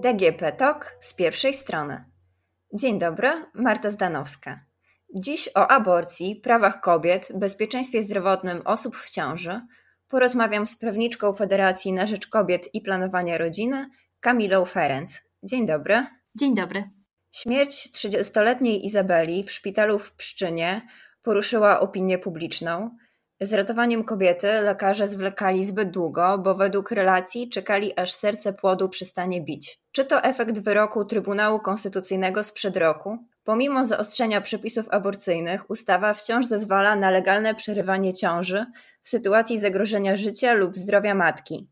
DGP TOK z pierwszej strony. Dzień dobry, Marta Zdanowska. Dziś o aborcji, prawach kobiet, bezpieczeństwie zdrowotnym osób w ciąży porozmawiam z prawniczką Federacji na Rzecz Kobiet i Planowania Rodziny, Kamilą Ferenc. Dzień dobry. Dzień dobry. Śmierć 30-letniej Izabeli w szpitalu w Pszczynie poruszyła opinię publiczną. Z ratowaniem kobiety lekarze zwlekali zbyt długo, bo według relacji czekali aż serce płodu przestanie bić. Czy to efekt wyroku Trybunału Konstytucyjnego sprzed roku? Pomimo zaostrzenia przepisów aborcyjnych, ustawa wciąż zezwala na legalne przerywanie ciąży w sytuacji zagrożenia życia lub zdrowia matki.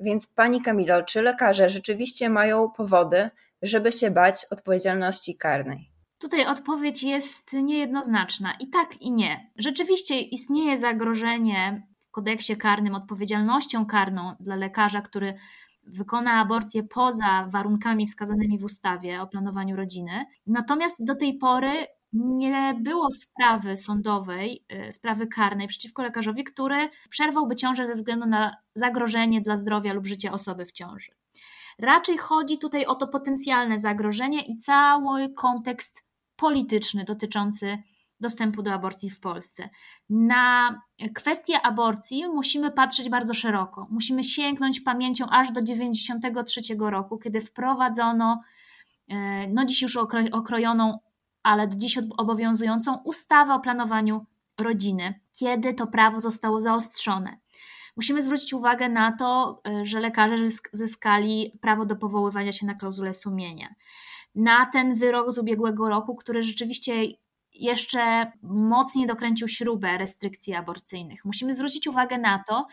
Więc pani Kamilo, czy lekarze rzeczywiście mają powody, żeby się bać odpowiedzialności karnej? Tutaj odpowiedź jest niejednoznaczna i tak i nie. Rzeczywiście istnieje zagrożenie w kodeksie karnym odpowiedzialnością karną dla lekarza, który wykona aborcję poza warunkami wskazanymi w ustawie o planowaniu rodziny. Natomiast do tej pory nie było sprawy sądowej, y, sprawy karnej przeciwko lekarzowi, który przerwałby ciążę ze względu na zagrożenie dla zdrowia lub życia osoby w ciąży. Raczej chodzi tutaj o to potencjalne zagrożenie i cały kontekst polityczny dotyczący dostępu do aborcji w Polsce. Na kwestię aborcji musimy patrzeć bardzo szeroko. Musimy sięgnąć pamięcią aż do 1993 roku, kiedy wprowadzono, e, no dziś już okrojoną, ale do dziś obowiązującą ustawę o planowaniu rodziny, kiedy to prawo zostało zaostrzone. Musimy zwrócić uwagę na to, e, że lekarze zyskali prawo do powoływania się na klauzulę sumienia na ten wyrok z ubiegłego roku, który rzeczywiście jeszcze mocniej dokręcił śrubę restrykcji aborcyjnych. Musimy zwrócić uwagę na to,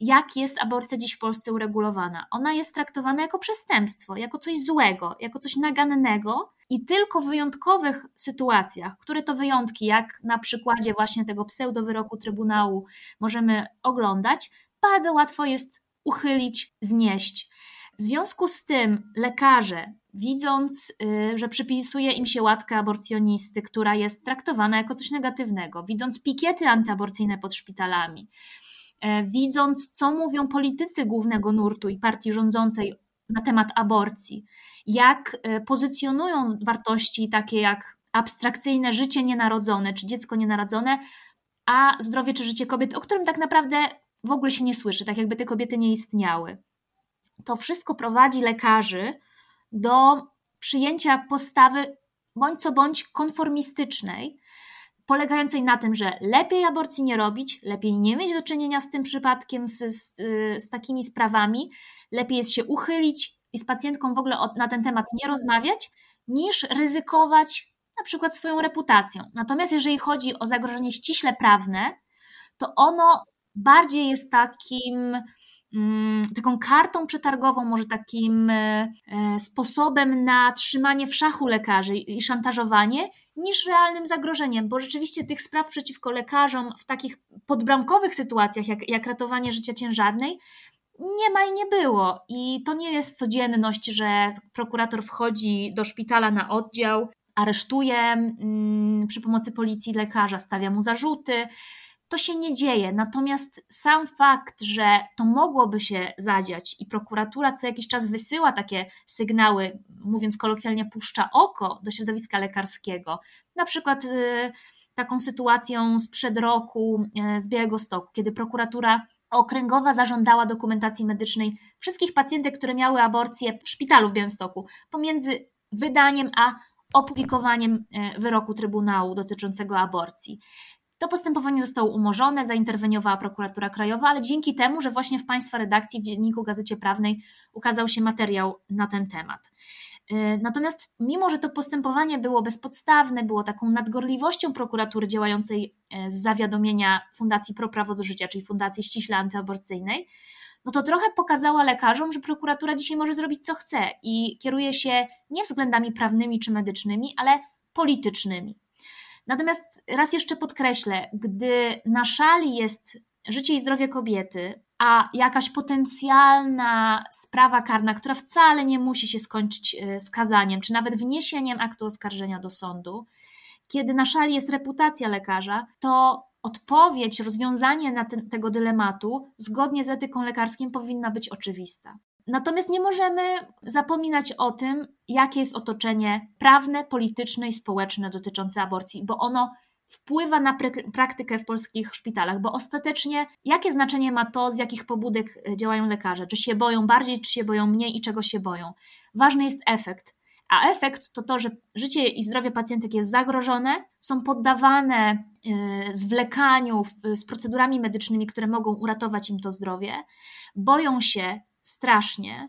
jak jest aborcja dziś w Polsce uregulowana. Ona jest traktowana jako przestępstwo, jako coś złego, jako coś nagannego i tylko w wyjątkowych sytuacjach, które to wyjątki, jak na przykładzie właśnie tego pseudowyroku Trybunału możemy oglądać, bardzo łatwo jest uchylić, znieść. W związku z tym lekarze, widząc, y, że przypisuje im się łatkę aborcjonisty, która jest traktowana jako coś negatywnego, widząc pikiety antyaborcyjne pod szpitalami, e, widząc, co mówią politycy głównego nurtu i partii rządzącej na temat aborcji, jak e, pozycjonują wartości takie jak abstrakcyjne życie nienarodzone czy dziecko nienarodzone, a zdrowie czy życie kobiet, o którym tak naprawdę w ogóle się nie słyszy, tak jakby te kobiety nie istniały. To wszystko prowadzi lekarzy do przyjęcia postawy bądź co bądź konformistycznej, polegającej na tym, że lepiej aborcji nie robić, lepiej nie mieć do czynienia z tym przypadkiem, z, z, z takimi sprawami, lepiej jest się uchylić i z pacjentką w ogóle na ten temat nie rozmawiać, niż ryzykować na przykład swoją reputacją. Natomiast jeżeli chodzi o zagrożenie ściśle prawne, to ono bardziej jest takim taką kartą przetargową, może takim e, e, sposobem na trzymanie w szachu lekarzy i szantażowanie, niż realnym zagrożeniem, bo rzeczywiście tych spraw przeciwko lekarzom w takich podbramkowych sytuacjach, jak, jak ratowanie życia ciężarnej, nie ma i nie było. I to nie jest codzienność, że prokurator wchodzi do szpitala na oddział, aresztuje mm, przy pomocy policji lekarza, stawia mu zarzuty to się nie dzieje. Natomiast sam fakt, że to mogłoby się zadziać i prokuratura co jakiś czas wysyła takie sygnały, mówiąc kolokwialnie, puszcza oko do środowiska lekarskiego, na przykład y, taką sytuacją sprzed roku y, z Białego Stoku, kiedy prokuratura okręgowa zażądała dokumentacji medycznej wszystkich pacjentek, które miały aborcję w szpitalu w Białymstoku, pomiędzy wydaniem a opublikowaniem y, wyroku Trybunału dotyczącego aborcji. To postępowanie zostało umorzone, zainterweniowała prokuratura krajowa, ale dzięki temu, że właśnie w Państwa redakcji w Dzienniku Gazecie Prawnej ukazał się materiał na ten temat. Y, natomiast mimo, że to postępowanie było bezpodstawne, było taką nadgorliwością prokuratury działającej y, z zawiadomienia Fundacji Pro Prawo do Życia, czyli Fundacji ściśle antyaborcyjnej, no to trochę pokazała lekarzom, że prokuratura dzisiaj może zrobić co chce i kieruje się nie względami prawnymi czy medycznymi, ale politycznymi. Natomiast raz jeszcze podkreślę, gdy na szali jest życie i zdrowie kobiety, a jakaś potencjalna sprawa karna, która wcale nie musi się skończyć e, skazaniem, czy nawet wniesieniem aktu oskarżenia do sądu, kiedy na szali jest reputacja lekarza, to odpowiedź, rozwiązanie na ten, tego dylematu zgodnie z etyką lekarską powinna być oczywista. Natomiast nie możemy zapominać o tym, jakie jest otoczenie prawne, polityczne i społeczne dotyczące aborcji, bo ono wpływa na praktykę w polskich szpitalach, bo ostatecznie jakie znaczenie ma to, z jakich pobudek e, działają lekarze? Czy się boją bardziej, czy się boją mniej i czego się boją? Ważny jest efekt. A efekt to to, że życie i zdrowie pacjentek jest zagrożone, są poddawane e, zwlekaniu z procedurami medycznymi, które mogą uratować im to zdrowie, boją się strasznie,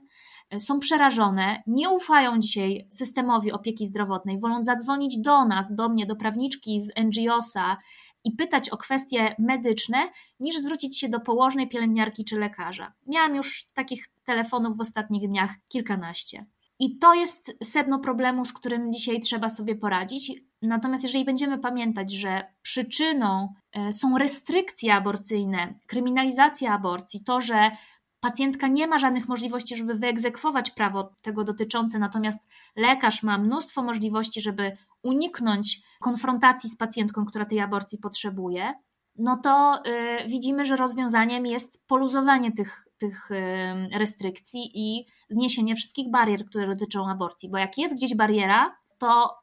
są przerażone, nie ufają dzisiaj systemowi opieki zdrowotnej, wolą zadzwonić do nas, do mnie, do prawniczki z NGOsa i pytać o kwestie medyczne, niż zwrócić się do położnej, pielęgniarki czy lekarza. Miałam już takich telefonów w ostatnich dniach kilkanaście. I to jest sedno problemu, z którym dzisiaj trzeba sobie poradzić. Natomiast jeżeli będziemy pamiętać, że przyczyną e, są restrykcje aborcyjne, kryminalizacja aborcji, to, że Pacjentka nie ma żadnych możliwości, żeby wyegzekwować prawo tego dotyczące, natomiast lekarz ma mnóstwo możliwości, żeby uniknąć konfrontacji z pacjentką, która tej aborcji potrzebuje. No to y, widzimy, że rozwiązaniem jest poluzowanie tych, tych y, restrykcji i zniesienie wszystkich barier, które dotyczą aborcji. Bo jak jest gdzieś bariera, to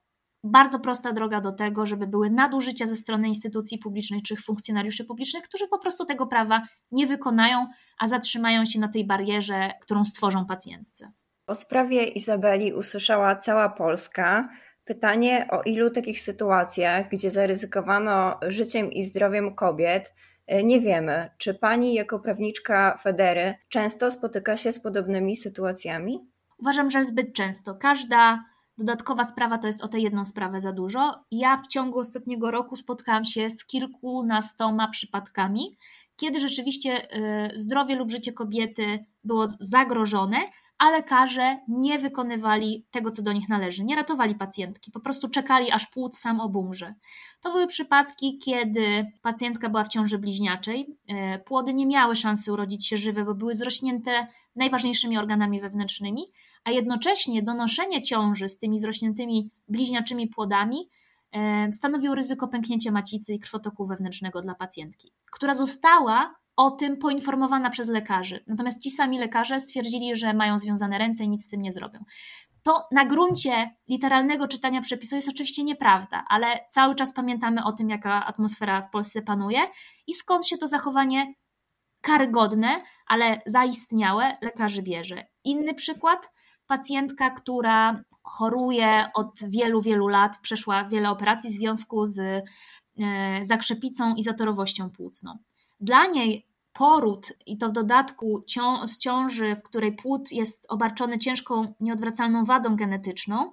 bardzo prosta droga do tego, żeby były nadużycia ze strony instytucji publicznych czy funkcjonariuszy publicznych, którzy po prostu tego prawa nie wykonają, a zatrzymają się na tej barierze, którą stworzą pacjentce. O sprawie Izabeli usłyszała cała Polska. Pytanie, o ilu takich sytuacjach, gdzie zaryzykowano życiem i zdrowiem kobiet, e, nie wiemy. Czy pani, jako prawniczka Federy, często spotyka się z podobnymi sytuacjami? Uważam, że zbyt często. Każda Dodatkowa sprawa to jest o tę jedną sprawę za dużo. Ja w ciągu ostatniego roku spotkałam się z kilkunastoma przypadkami, kiedy rzeczywiście y, zdrowie lub życie kobiety było zagrożone, a lekarze nie wykonywali tego, co do nich należy, nie ratowali pacjentki, po prostu czekali, aż płód sam obumrze. To były przypadki, kiedy pacjentka była w ciąży bliźniaczej, y, płody nie miały szansy urodzić się żywe, bo były zrośnięte najważniejszymi organami wewnętrznymi, a jednocześnie donoszenie ciąży z tymi zrośniętymi bliźniaczymi płodami stanowiło ryzyko pęknięcia macicy i krwotoku wewnętrznego dla pacjentki, która została o tym poinformowana przez lekarzy. Natomiast ci sami lekarze stwierdzili, że mają związane ręce i nic z tym nie zrobią. To na gruncie literalnego czytania przepisu jest oczywiście nieprawda, ale cały czas pamiętamy o tym, jaka atmosfera w Polsce panuje i skąd się to zachowanie karygodne, ale zaistniałe lekarzy bierze. Inny przykład pacjentka, która choruje od wielu, wielu lat, przeszła wiele operacji w związku z e, zakrzepicą i zatorowością płucną. Dla niej poród i to w dodatku z ciąży, w której płód jest obarczony ciężką, nieodwracalną wadą genetyczną,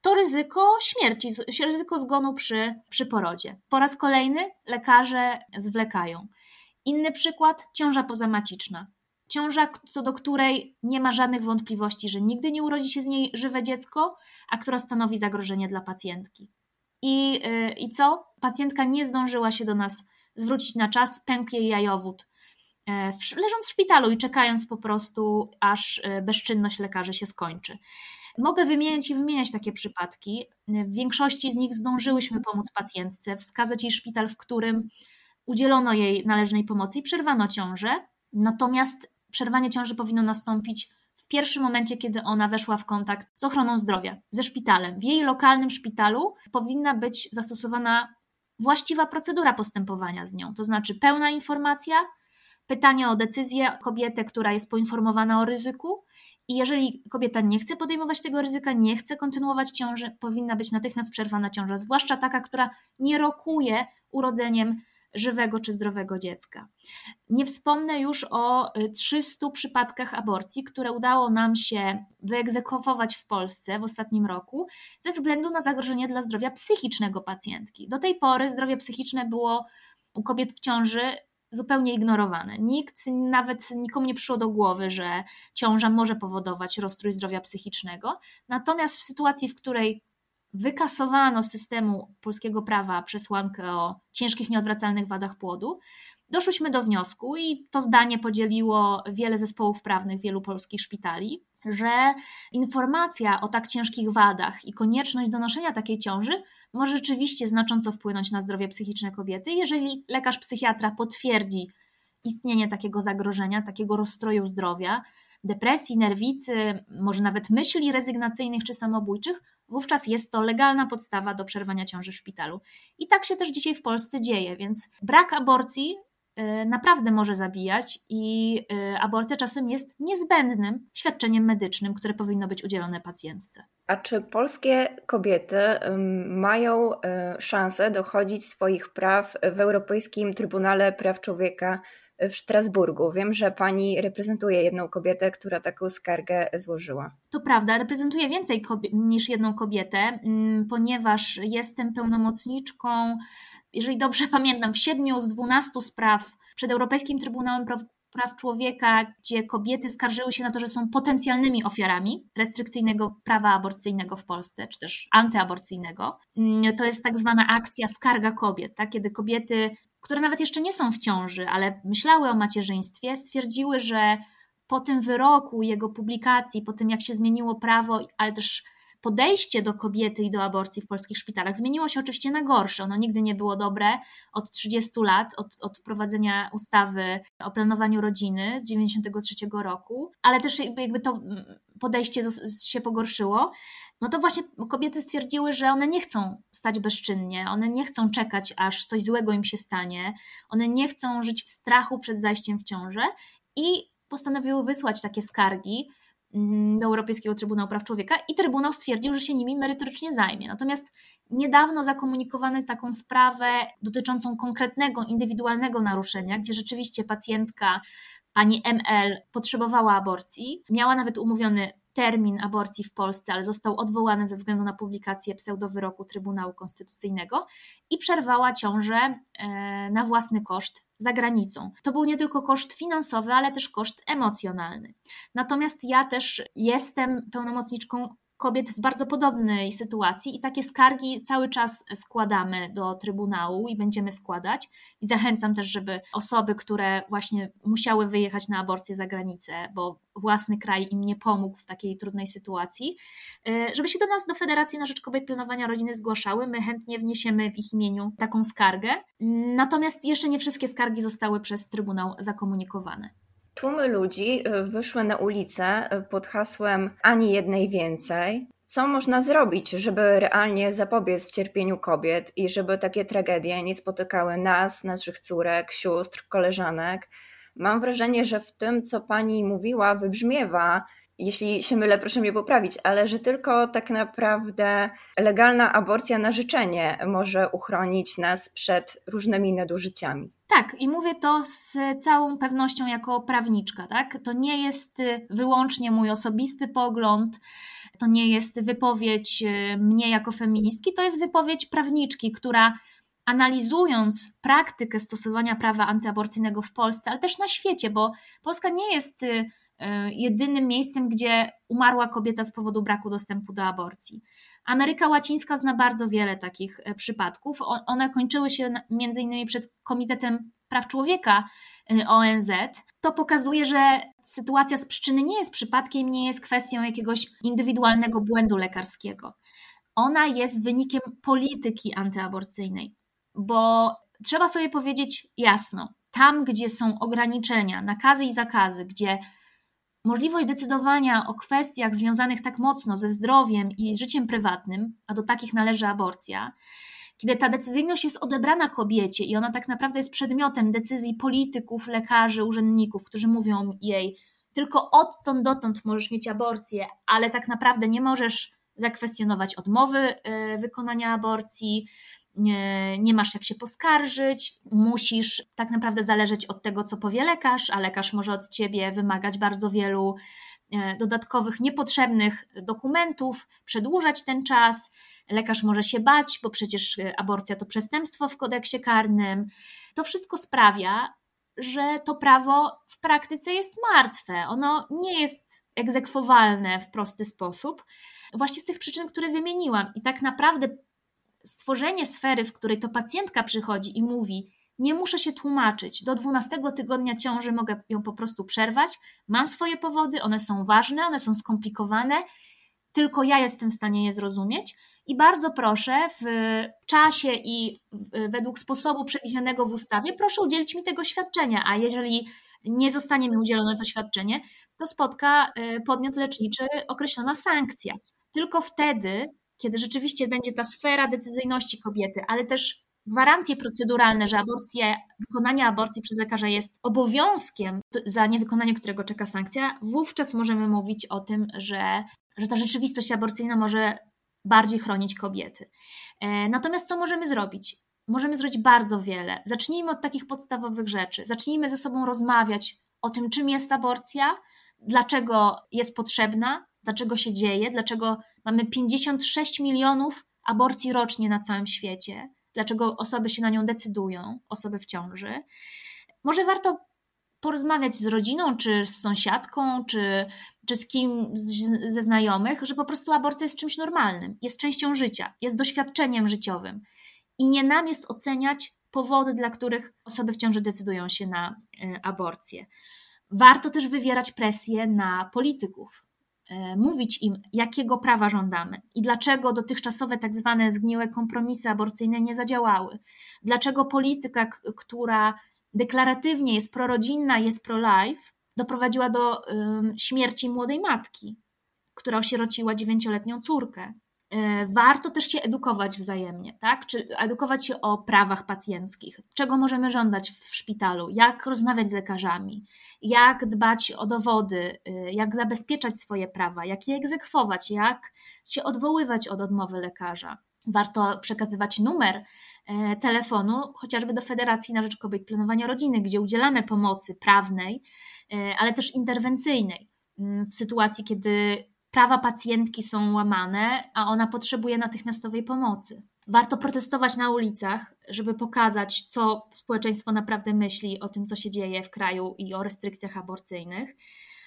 to ryzyko śmierci, ryzyko zgonu przy, przy porodzie. Po raz kolejny lekarze zwlekają. Inny przykład ciąża pozamaciczna ciąża, co do której nie ma żadnych wątpliwości, że nigdy nie urodzi się z niej żywe dziecko, a która stanowi zagrożenie dla pacjentki. I, yy, i co? Pacjentka nie zdążyła się do nas zwrócić na czas, pękł jej jajowód. Yy, leżąc w szpitalu i czekając po prostu, aż yy, bezczynność lekarzy się skończy. Mogę wymieniać i wymieniać takie przypadki. W większości z nich zdążyłyśmy pomóc pacjentce, wskazać jej szpital, w którym udzielono jej należnej pomocy i przerwano ciążę. Natomiast przerwanie ciąży powinno nastąpić w pierwszym momencie, kiedy ona weszła w kontakt z ochroną zdrowia, ze szpitalem. W jej lokalnym szpitalu powinna być zastosowana właściwa procedura postępowania z nią, to znaczy pełna informacja, pytanie o decyzję kobietę, która jest poinformowana o ryzyku. I jeżeli kobieta nie chce podejmować tego ryzyka, nie chce kontynuować ciąży, powinna być natychmiast przerwana ciąża, zwłaszcza taka, która nie rokuje urodzeniem żywego czy zdrowego dziecka. Nie wspomnę już o 300 y, przypadkach aborcji, które udało nam się wyegzekwować w Polsce w ostatnim roku ze względu na zagrożenie dla zdrowia psychicznego pacjentki. Do tej pory zdrowie psychiczne było u kobiet w ciąży zupełnie ignorowane. Nikt, nawet nikomu nie przyszło do głowy, że ciąża może powodować rozstrój zdrowia psychicznego. Natomiast w sytuacji, w której wykasowano z systemu polskiego prawa przesłankę o ciężkich, nieodwracalnych wadach płodu, doszłyśmy do wniosku, i to zdanie podzieliło wiele zespołów prawnych wielu polskich szpitali, że informacja o tak ciężkich wadach i konieczność donoszenia takiej ciąży może rzeczywiście znacząco wpłynąć na zdrowie psychiczne kobiety, jeżeli lekarz psychiatra potwierdzi istnienie takiego zagrożenia, takiego rozstroju zdrowia, depresji, nerwicy, może nawet myśli rezygnacyjnych czy samobójczych, wówczas jest to legalna podstawa do przerwania ciąży w szpitalu. I tak się też dzisiaj w Polsce dzieje, więc brak aborcji y, naprawdę może zabijać i y, aborcja czasem jest niezbędnym świadczeniem medycznym, które powinno być udzielone pacjentce. A czy polskie kobiety mają y, szansę dochodzić swoich praw w Europejskim Trybunale Praw Człowieka w Strasburgu. Wiem, że pani reprezentuje jedną kobietę, która taką skargę złożyła. To prawda, reprezentuję więcej niż jedną kobietę, mm, ponieważ jestem pełnomocniczką, jeżeli dobrze pamiętam, w siedmiu z dwunastu spraw przed Europejskim Trybunałem Praw, Człowieka, gdzie kobiety skarżyły się na to, że są potencjalnymi ofiarami restrykcyjnego prawa aborcyjnego w Polsce, czy też antyaborcyjnego. Mm, to jest tak zwana akcja skarga kobiet, tak? kiedy kobiety które nawet jeszcze nie są w ciąży, ale myślały o macierzyństwie, stwierdziły, że po tym wyroku, jego publikacji, po tym jak się zmieniło prawo, ale też podejście do kobiety i do aborcji w polskich szpitalach zmieniło się oczywiście na gorsze. Ono nigdy nie było dobre od 30 lat, od, od wprowadzenia ustawy o planowaniu rodziny z 1993 roku, ale też jakby, jakby to podejście się pogorszyło no to właśnie kobiety stwierdziły, że one nie chcą stać bezczynnie, one nie chcą czekać, aż coś złego im się stanie, one nie chcą żyć w strachu przed zajściem w ciążę i postanowiły wysłać takie skargi mm, do Europejskiego Trybunału Praw Człowieka i Trybunał stwierdził, że się nimi merytorycznie zajmie. Natomiast niedawno zakomunikowano taką sprawę dotyczącą konkretnego, indywidualnego naruszenia, gdzie rzeczywiście pacjentka pani ML potrzebowała aborcji, miała nawet umówiony termin aborcji w Polsce, ale został odwołany ze względu na publikację pseudowyroku Trybunału Konstytucyjnego i przerwała ciążę e, na własny koszt za granicą. To był nie tylko koszt finansowy, ale też koszt emocjonalny. Natomiast ja też jestem pełnomocniczką kobiet w bardzo podobnej sytuacji i takie skargi cały czas składamy do Trybunału i będziemy składać. I zachęcam też, żeby osoby, które właśnie musiały wyjechać na aborcję za granicę, bo własny kraj im nie pomógł w takiej trudnej sytuacji, y, żeby się do nas, do Federacji na Rzecz Kobiet Planowania Rodziny zgłaszały. My chętnie wniesiemy w ich imieniu taką skargę. Natomiast jeszcze nie wszystkie skargi zostały przez Trybunał zakomunikowane. Tłumy ludzi y, wyszły na ulicę y, pod hasłem ani jednej więcej. Co można zrobić, żeby realnie zapobiec cierpieniu kobiet i żeby takie tragedie nie spotykały nas, naszych córek, sióstr, koleżanek? Mam wrażenie, że w tym, co pani mówiła, wybrzmiewa, jeśli się mylę, proszę mnie poprawić, ale że tylko tak naprawdę legalna aborcja na życzenie może uchronić nas przed różnymi nadużyciami. Tak, i mówię to z całą pewnością jako prawniczka, tak? To nie jest y, wyłącznie mój osobisty pogląd, to nie jest wypowiedź y, mnie jako feministki, to jest wypowiedź prawniczki, która analizując praktykę stosowania prawa antyaborcyjnego w Polsce, ale też na świecie, bo Polska nie jest y, jedynym miejscem, gdzie umarła kobieta z powodu braku dostępu do aborcji. Ameryka Łacińska zna bardzo wiele takich e, przypadków. One kończyły się między innymi przed Komitetem Praw Człowieka e, ONZ. To pokazuje, że sytuacja z przyczyny nie jest przypadkiem, nie jest kwestią jakiegoś indywidualnego błędu lekarskiego. Ona jest wynikiem polityki antyaborcyjnej, bo trzeba sobie powiedzieć jasno, tam gdzie są ograniczenia, nakazy i zakazy, gdzie Możliwość decydowania o kwestiach związanych tak mocno ze zdrowiem i życiem prywatnym, a do takich należy aborcja, kiedy ta decyzyjność jest odebrana kobiecie i ona tak naprawdę jest przedmiotem decyzji polityków, lekarzy, urzędników, którzy mówią jej, tylko odtąd dotąd możesz mieć aborcję, ale tak naprawdę nie możesz zakwestionować odmowy y, wykonania aborcji, nie, nie masz jak się poskarżyć, musisz tak naprawdę zależeć od tego, co powie lekarz, a lekarz może od ciebie wymagać bardzo wielu e, dodatkowych, niepotrzebnych dokumentów, przedłużać ten czas. Lekarz może się bać, bo przecież aborcja to przestępstwo w kodeksie karnym. To wszystko sprawia, że to prawo w praktyce jest martwe. Ono nie jest egzekwowalne w prosty sposób, właśnie z tych przyczyn, które wymieniłam. I tak naprawdę stworzenie sfery, w której to pacjentka przychodzi i mówi: Nie muszę się tłumaczyć, do 12 tygodnia ciąży mogę ją po prostu przerwać, mam swoje powody, one są ważne, one są skomplikowane, tylko ja jestem w stanie je zrozumieć. I bardzo proszę, w czasie i według sposobu przewidzianego w ustawie, proszę udzielić mi tego świadczenia. A jeżeli nie zostanie mi udzielone to świadczenie, to spotka y, podmiot leczniczy określona sankcja. Tylko wtedy, kiedy rzeczywiście będzie ta sfera decyzyjności kobiety, ale też gwarancje proceduralne, że aborcje, wykonanie aborcji przez lekarza jest obowiązkiem, za niewykonanie którego czeka sankcja, wówczas możemy mówić o tym, że, że ta rzeczywistość aborcyjna może bardziej chronić kobiety. E, natomiast co możemy zrobić? Możemy zrobić bardzo wiele. Zacznijmy od takich podstawowych rzeczy. Zacznijmy ze sobą rozmawiać o tym, czym jest aborcja, dlaczego jest potrzebna, dlaczego się dzieje, dlaczego mamy 56 milionów aborcji rocznie na całym świecie, dlaczego osoby się na nią decydują, osoby w ciąży. Może warto porozmawiać z rodziną, czy z sąsiadką, czy, czy z kim z, ze znajomych, że po prostu aborcja jest czymś normalnym, jest częścią życia, jest doświadczeniem życiowym. I nie nam jest oceniać powody, dla których osoby w ciąży decydują się na y, aborcję. Warto też wywierać presję na polityków, E, mówić im, jakiego prawa żądamy i dlaczego dotychczasowe tak zwane zgniłe kompromisy aborcyjne nie zadziałały. Dlaczego polityka, która deklaratywnie jest prorodzinna, jest pro-life, doprowadziła do śmierci młodej matki, która osierociła dziewięcioletnią córkę. E, warto też się edukować wzajemnie, tak? Czy edukować się o prawach pacjenckich, czego możemy żądać w szpitalu, jak rozmawiać z lekarzami, jak dbać o dowody, y, jak zabezpieczać swoje prawa, jak je egzekwować, jak się odwoływać od odmowy lekarza. Warto przekazywać numer e, telefonu, chociażby do Federacji na Rzecz Kobiet Planowania Rodziny, gdzie udzielamy pomocy prawnej, e, ale też interwencyjnej mm, w sytuacji, kiedy prawa pacjentki są łamane, a ona potrzebuje natychmiastowej pomocy. Warto protestować na ulicach, żeby pokazać, co społeczeństwo naprawdę myśli o tym, co się dzieje w kraju i o restrykcjach aborcyjnych.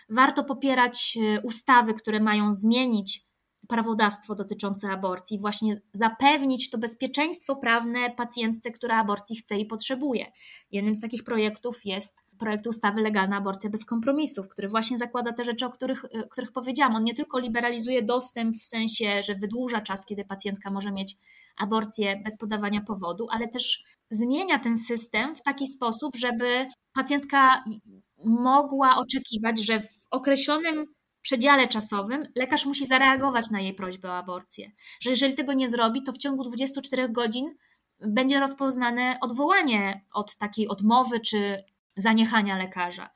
Warto popierać e, ustawy, które mają zmienić prawodawstwo dotyczące aborcji, właśnie zapewnić to bezpieczeństwo prawne pacjentce, która aborcji chce i potrzebuje. Jednym z takich projektów jest projekt ustawy Legalna aborcja bez kompromisów, który właśnie zakłada te rzeczy, o których, o których powiedziałam. On nie tylko liberalizuje dostęp w sensie, że wydłuża czas, kiedy pacjentka może mieć aborcję bez podawania powodu, ale też zmienia ten system w taki sposób, żeby pacjentka mogła oczekiwać, że w określonym przedziale czasowym lekarz musi zareagować na jej prośbę o aborcję. Że jeżeli tego nie zrobi, to w ciągu 24 godzin będzie rozpoznane odwołanie od takiej odmowy czy zaniechania lekarza.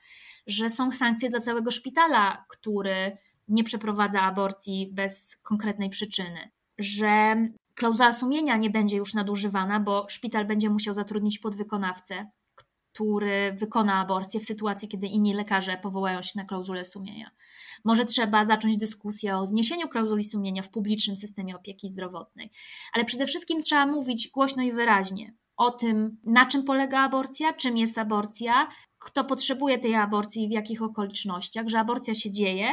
Że są sankcje dla całego szpitala, który nie przeprowadza aborcji bez konkretnej przyczyny. Że klauzula sumienia nie będzie już nadużywana, bo szpital będzie musiał zatrudnić podwykonawcę, który wykona aborcję w sytuacji, kiedy inni lekarze powołają się na klauzulę sumienia. Może trzeba zacząć dyskusję o zniesieniu klauzuli sumienia w publicznym systemie opieki zdrowotnej, ale przede wszystkim trzeba mówić głośno i wyraźnie o tym, na czym polega aborcja, czym jest aborcja, kto potrzebuje tej aborcji i w jakich okolicznościach, że aborcja się dzieje,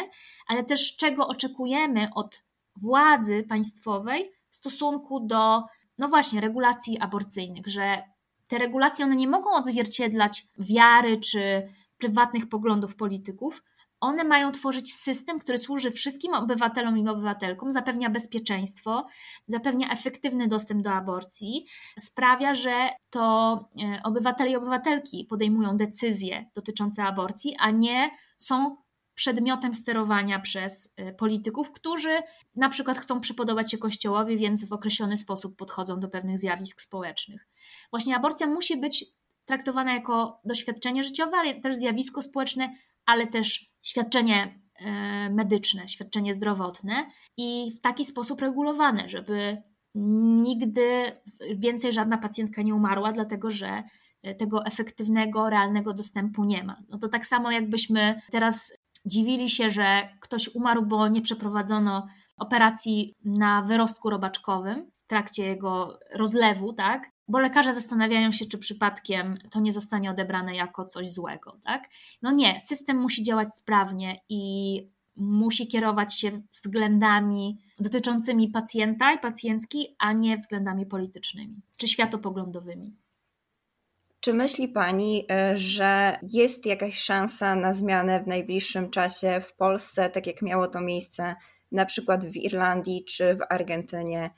ale też czego oczekujemy od władzy państwowej w stosunku do, no właśnie, regulacji aborcyjnych, że te regulacje one nie mogą odzwierciedlać wiary czy prywatnych poglądów polityków, one mają tworzyć system, który służy wszystkim obywatelom i obywatelkom, zapewnia bezpieczeństwo, zapewnia efektywny dostęp do aborcji, sprawia, że to e, obywatele i obywatelki podejmują decyzje dotyczące aborcji, a nie są przedmiotem sterowania przez e, polityków, którzy na przykład chcą przypodobać się Kościołowi, więc w określony sposób podchodzą do pewnych zjawisk społecznych. Właśnie aborcja musi być traktowana jako doświadczenie życiowe, ale też zjawisko społeczne, ale też świadczenie e, medyczne, świadczenie zdrowotne i w taki sposób regulowane, żeby nigdy więcej żadna pacjentka nie umarła, dlatego że tego efektywnego, realnego dostępu nie ma. No to tak samo jakbyśmy teraz dziwili się, że ktoś umarł, bo nie przeprowadzono operacji na wyrostku robaczkowym trakcie jego rozlewu, tak? Bo lekarze zastanawiają się, czy przypadkiem to nie zostanie odebrane jako coś złego, tak? No nie, system musi działać sprawnie i musi kierować się względami dotyczącymi pacjenta i pacjentki, a nie względami politycznymi czy światopoglądowymi. Czy myśli Pani, e, że jest jakaś szansa na zmianę w najbliższym czasie w Polsce, tak jak miało to miejsce na przykład w Irlandii czy w Argentynie,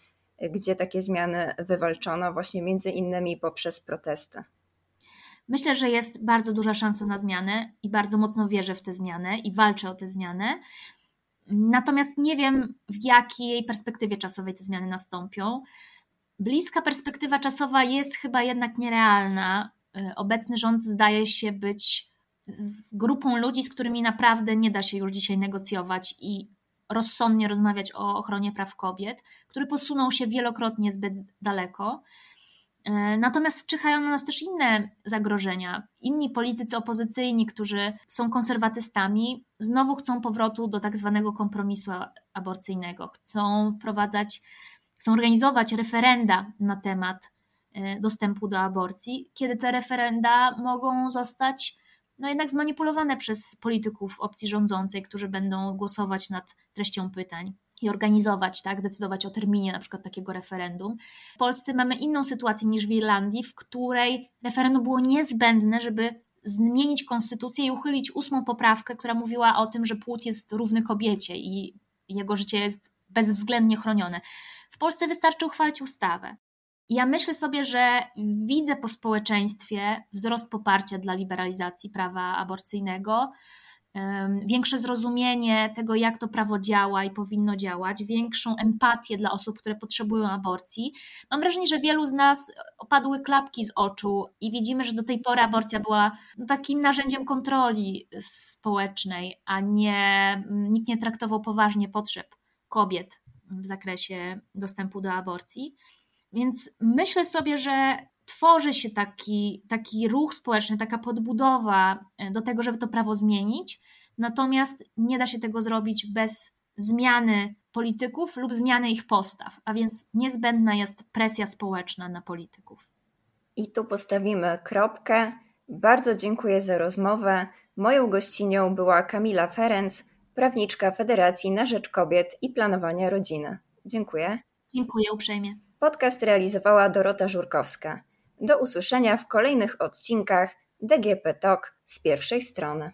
gdzie takie zmiany wywalczono właśnie między innymi poprzez protesty? Myślę, że jest bardzo duża szansa na zmianę i bardzo mocno wierzę w tę zmianę i walczę o tę zmianę. Natomiast nie wiem, w jakiej perspektywie czasowej te zmiany nastąpią. Bliska perspektywa czasowa jest chyba jednak nierealna. Y, obecny rząd zdaje się być z grupą ludzi, z którymi naprawdę nie da się już dzisiaj negocjować i rozsądnie rozmawiać o ochronie praw kobiet, który posunął się wielokrotnie zbyt daleko. E, natomiast czyhają na nas też inne zagrożenia. Inni politycy opozycyjni, którzy są konserwatystami, znowu chcą powrotu do tak zwanego kompromisu aborcyjnego. Chcą wprowadzać, chcą organizować referenda na temat e, dostępu do aborcji, kiedy te referenda mogą zostać no jednak zmanipulowane przez polityków opcji rządzącej, którzy będą głosować nad treścią pytań i organizować, tak, decydować o terminie na przykład takiego referendum. W Polsce mamy inną sytuację niż w Irlandii, w której referendum było niezbędne, żeby zmienić konstytucję i uchylić ósmą poprawkę, która mówiła o tym, że płód jest równy kobiecie i jego życie jest bezwzględnie chronione. W Polsce wystarczy uchwalić ustawę. Ja myślę sobie, że widzę po społeczeństwie wzrost poparcia dla liberalizacji prawa aborcyjnego, większe zrozumienie tego, jak to prawo działa i powinno działać, większą empatię dla osób, które potrzebują aborcji. Mam wrażenie, że wielu z nas opadły klapki z oczu i widzimy, że do tej pory aborcja była no, takim narzędziem kontroli społecznej, a nie nikt nie traktował poważnie potrzeb kobiet w zakresie dostępu do aborcji. Więc myślę sobie, że tworzy się taki, taki ruch społeczny, taka podbudowa e, do tego, żeby to prawo zmienić, natomiast nie da się tego zrobić bez zmiany polityków lub zmiany ich postaw, a więc niezbędna jest presja społeczna na polityków. I tu postawimy kropkę. Bardzo dziękuję za rozmowę. Moją gościnią była Kamila Ferenc, prawniczka Federacji na Rzecz Kobiet i Planowania Rodziny. Dziękuję. Dziękuję uprzejmie. Podcast realizowała Dorota Żurkowska. Do usłyszenia w kolejnych odcinkach DGP Talk z pierwszej strony.